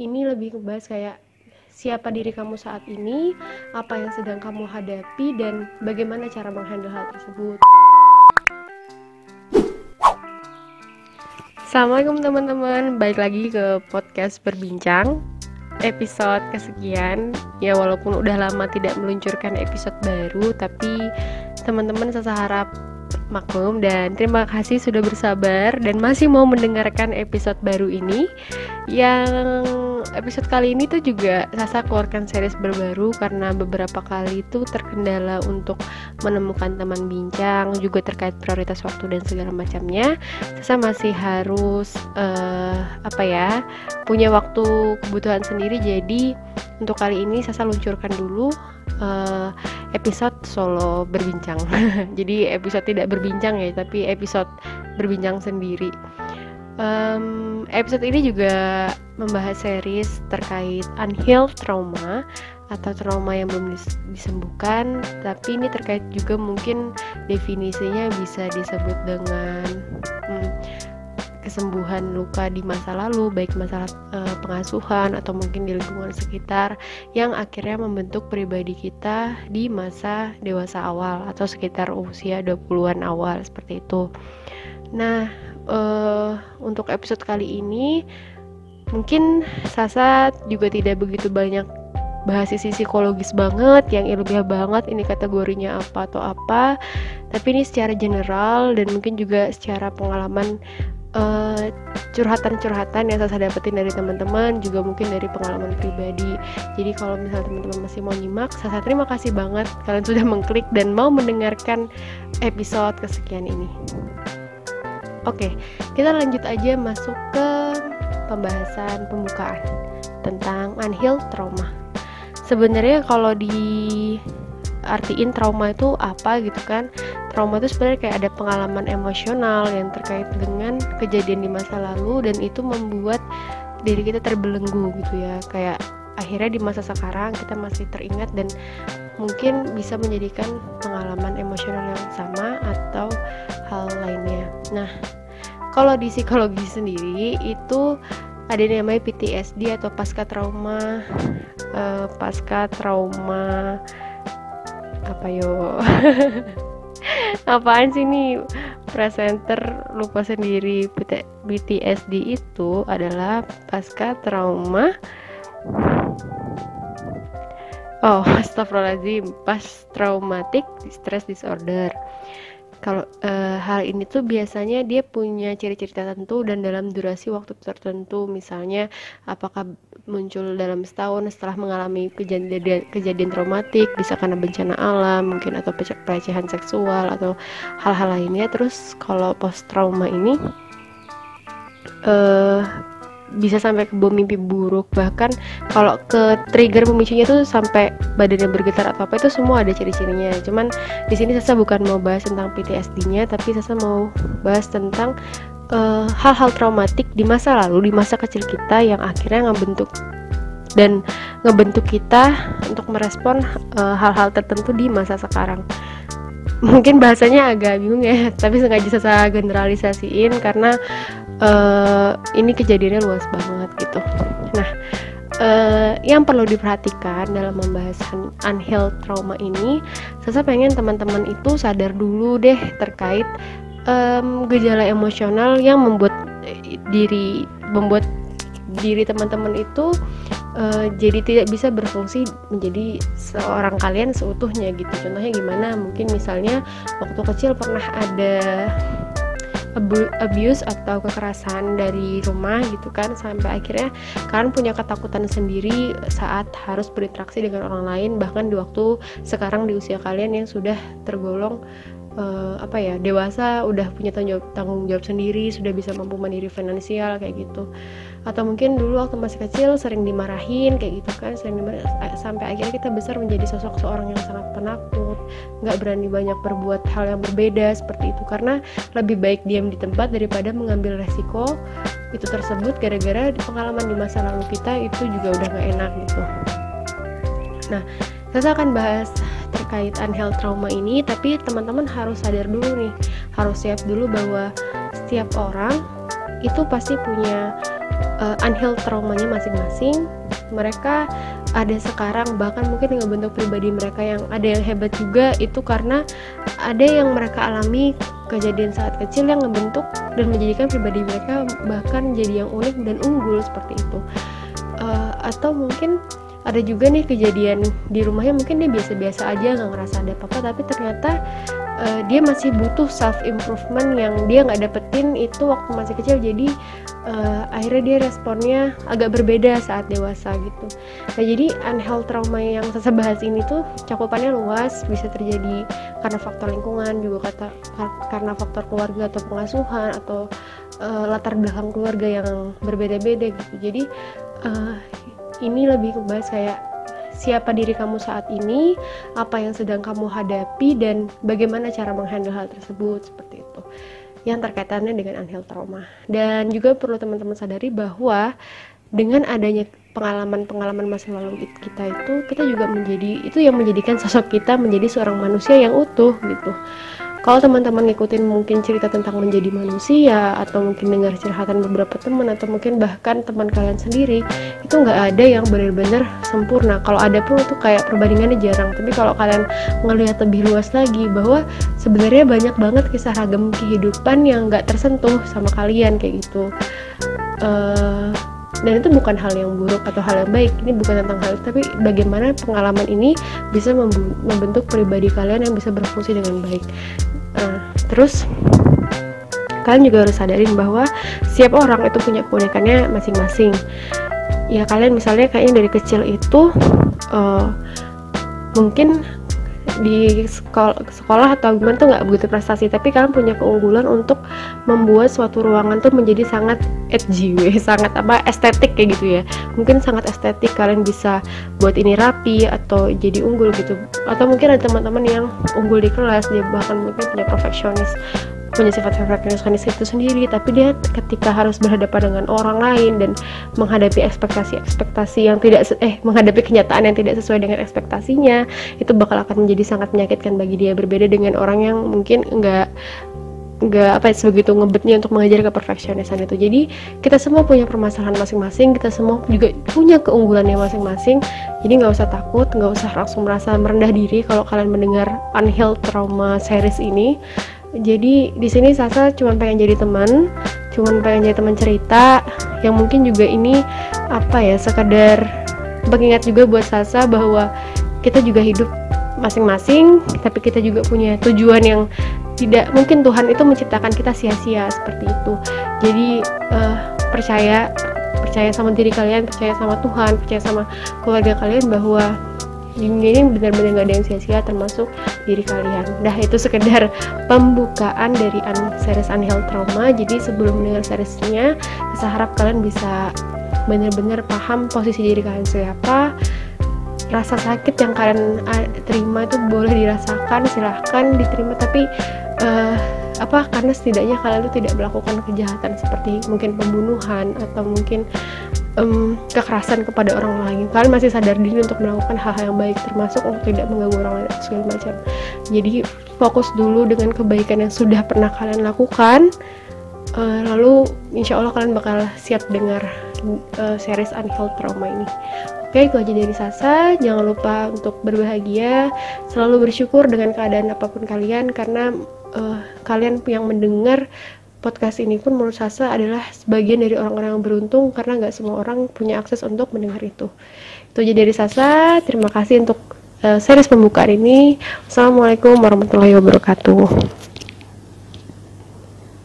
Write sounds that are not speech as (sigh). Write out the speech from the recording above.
ini lebih ngebahas kayak siapa diri kamu saat ini, apa yang sedang kamu hadapi, dan bagaimana cara menghandle hal tersebut. Assalamualaikum teman-teman, balik lagi ke podcast berbincang. Episode kesekian. Ya walaupun udah lama tidak meluncurkan episode baru tapi teman-teman saya harap maklum dan terima kasih sudah bersabar dan masih mau mendengarkan episode baru ini. Yang episode kali ini tuh juga Sasa keluarkan series berbaru karena beberapa kali itu terkendala untuk menemukan teman bincang juga terkait prioritas waktu dan segala macamnya. Sasa masih harus uh, apa ya punya waktu kebutuhan sendiri. Jadi untuk kali ini Sasa luncurkan dulu uh, episode solo berbincang. (laughs) Jadi episode tidak berbincang ya, tapi episode berbincang sendiri. Um, episode ini juga membahas series terkait unhealed trauma atau trauma yang belum disembuhkan, tapi ini terkait juga mungkin definisinya bisa disebut dengan kesembuhan luka di masa lalu, baik masalah e, pengasuhan atau mungkin di lingkungan sekitar yang akhirnya membentuk pribadi kita di masa dewasa awal atau sekitar usia 20-an awal seperti itu. Nah, e, untuk episode kali ini mungkin Sasa juga tidak begitu banyak bahas sisi psikologis banget yang ilmiah banget ini kategorinya apa atau apa tapi ini secara general dan mungkin juga secara pengalaman eh, curhatan-curhatan yang saya dapetin dari teman-teman juga mungkin dari pengalaman pribadi. Jadi kalau misalnya teman-teman masih mau nyimak saya terima kasih banget kalian sudah mengklik dan mau mendengarkan episode kesekian ini. Oke kita lanjut aja masuk ke pembahasan pembukaan tentang unhealed trauma. Sebenarnya kalau di artiin trauma itu apa gitu kan trauma itu sebenarnya kayak ada pengalaman emosional yang terkait dengan kejadian di masa lalu dan itu membuat diri kita terbelenggu gitu ya. Kayak akhirnya di masa sekarang kita masih teringat dan mungkin bisa menjadikan pengalaman emosional yang sama atau hal lainnya. Nah kalau di psikologi sendiri itu ada yang namanya PTSD atau pasca trauma uh, pasca trauma apa yo (laughs) apaan sih nih presenter lupa sendiri. BTSD itu adalah pasca trauma. Oh (laughs) astagfirullahaladzim. Pas traumatic stress disorder kalau uh, hal ini tuh biasanya dia punya ciri-ciri tertentu dan dalam durasi waktu tertentu. Misalnya apakah muncul dalam setahun setelah mengalami kejadian kejadian traumatik bisa karena bencana alam mungkin atau pelecehan seksual atau hal-hal lainnya. Terus kalau post trauma ini uh, bisa sampai ke bom mimpi buruk. Bahkan kalau ke trigger pemicunya tuh sampai badannya bergetar atau apa itu semua ada ciri-cirinya. Cuman di sini Sasa bukan mau bahas tentang PTSD-nya tapi Sasa mau bahas tentang eh, hal-hal uh, traumatik di masa lalu di masa kecil kita yang akhirnya ngebentuk dan ngebentuk kita untuk merespon eh, hal-hal uh, tertentu di masa sekarang mungkin bahasanya agak bingung ya (laughs) tapi sengaja saya generalisasiin karena uh, ini kejadiannya luas banget gitu. Nah uh, yang perlu diperhatikan dalam membahas unhealed trauma ini saya pengen teman-teman itu sadar dulu deh terkait um, gejala emosional yang membuat diri membuat diri teman-teman itu uh, jadi tidak bisa berfungsi menjadi seorang kalian seutuhnya gitu. Contohnya gimana? Mungkin misalnya waktu kecil pernah ada abuse atau kekerasan dari rumah gitu kan sampai akhirnya kalian punya ketakutan sendiri saat harus berinteraksi dengan orang lain. Bahkan di waktu sekarang di usia kalian yang sudah tergolong uh, apa ya dewasa udah punya tanggung jawab, tanggung jawab sendiri sudah bisa mampu mandiri finansial kayak gitu. Atau mungkin dulu waktu masih kecil sering dimarahin kayak gitu kan sering dimarahin sampai akhirnya kita besar menjadi sosok seorang yang sangat penakut nggak berani banyak berbuat hal yang berbeda seperti itu. Karena lebih baik diam di tempat daripada mengambil resiko itu tersebut gara-gara pengalaman di masa lalu kita itu juga udah nggak enak gitu. Nah saya akan bahas terkait unhealed trauma ini tapi teman-teman harus sadar dulu nih. Harus siap dulu bahwa setiap orang itu pasti punya uh, unhealed traumanya masing-masing. Mereka ada sekarang bahkan mungkin dengan bentuk pribadi mereka yang ada yang hebat juga itu karena ada yang mereka alami kejadian saat kecil yang membentuk dan menjadikan pribadi mereka bahkan jadi yang unik dan unggul seperti itu. Uh, atau mungkin ada juga nih kejadian di rumahnya mungkin dia biasa-biasa aja nggak ngerasa ada apa-apa tapi ternyata uh, dia masih butuh self improvement yang dia nggak dapetin itu waktu masih kecil. Jadi uh, akhirnya dia responnya agak berbeda saat dewasa gitu. Nah jadi unhealed trauma yang saya bahas ini tuh cakupannya luas bisa terjadi karena faktor lingkungan juga kata karena faktor keluarga atau pengasuhan atau uh, latar belakang keluarga yang berbeda-beda gitu. Jadi uh, ini lebih kebahas kayak siapa diri kamu saat ini, apa yang sedang kamu hadapi, dan bagaimana cara menghandle hal tersebut seperti itu. Yang terkaitannya dengan unhealed trauma. Dan juga perlu teman-teman sadari bahwa dengan adanya pengalaman-pengalaman masa lalu kita itu, kita juga menjadi itu yang menjadikan sosok kita menjadi seorang manusia yang utuh gitu kalau teman-teman ngikutin mungkin cerita tentang menjadi manusia atau mungkin dengar curhatan beberapa teman atau mungkin bahkan teman kalian sendiri itu nggak ada yang benar-benar sempurna. Kalau ada pun itu kayak perbandingannya jarang. Tapi kalau kalian ngelihat lebih luas lagi bahwa sebenarnya banyak banget kisah ragam kehidupan yang nggak tersentuh sama kalian kayak gitu. Uh, dan itu bukan hal yang buruk atau hal yang baik ini bukan tentang hal tapi bagaimana pengalaman ini bisa membentuk pribadi kalian yang bisa berfungsi dengan baik. Uh, terus kalian juga harus sadarin bahwa setiap orang itu punya keunikannya masing-masing. Ya kalian misalnya kayaknya dari kecil itu uh, mungkin di sekolah, sekolah atau gimana tuh nggak begitu prestasi tapi kalian punya keunggulan untuk membuat suatu ruangan tuh menjadi sangat edgy (laughs) sangat apa estetik kayak gitu ya. Mungkin sangat estetik kalian bisa buat ini rapi atau jadi unggul gitu. Atau mungkin ada teman-teman yang unggul di kelas dia bahkan mungkin punya perfeksionis punya sifat perfeksionis itu sendiri tapi dia ketika harus berhadapan dengan orang lain dan menghadapi ekspektasi-ekspektasi yang tidak eh menghadapi kenyataan yang tidak sesuai dengan ekspektasinya itu bakal akan menjadi sangat menyakitkan bagi dia. Berbeda dengan orang yang mungkin enggak nggak apa ya sebegitu ngebetnya untuk mengajar ke perfeksionisan itu. Jadi kita semua punya permasalahan masing-masing kita semua juga punya keunggulannya masing-masing. Jadi nggak usah takut nggak usah langsung merasa merendah diri kalau kalian mendengar unhealed trauma series ini jadi di sini Sasa cuma pengen jadi teman cuma pengen jadi teman cerita yang mungkin juga ini apa ya sekadar mengingat juga buat Sasa bahwa kita juga hidup masing-masing tapi kita juga punya tujuan yang tidak mungkin Tuhan itu menciptakan kita sia-sia seperti itu. Jadi uh, percaya percaya sama diri kalian percaya sama Tuhan percaya sama keluarga kalian bahwa ini benar-benar gak ada yang sia-sia termasuk diri kalian. Dah itu sekedar pembukaan dari un series Unhealed Trauma. Jadi sebelum mendengar seriesnya saya harap kalian bisa benar-benar paham posisi diri kalian siapa. Rasa sakit yang kalian terima itu boleh dirasakan silahkan diterima. Tapi uh, apa karena setidaknya kalian itu tidak melakukan kejahatan seperti mungkin pembunuhan atau mungkin um, kekerasan kepada orang lain. Kalian masih sadar diri untuk melakukan hal-hal yang baik termasuk untuk tidak mengganggu orang lain segala macam. Jadi fokus dulu dengan kebaikan yang sudah pernah kalian lakukan. Uh, lalu insya Allah kalian bakal siap dengar uh, series Unhealed Trauma ini. Oke, itu aja dari Sasa. Jangan lupa untuk berbahagia, selalu bersyukur dengan keadaan apa pun kalian karena uh, kalian yang mendengar podcast ini pun menurut Sasa adalah sebagian dari orang-orang yang beruntung karena nggak semua orang punya akses untuk mendengar itu. Itu aja dari Sasa. Terima kasih untuk uh, series pembukaan ini. Assalamualaikum warahmatullahi wabarakatuh.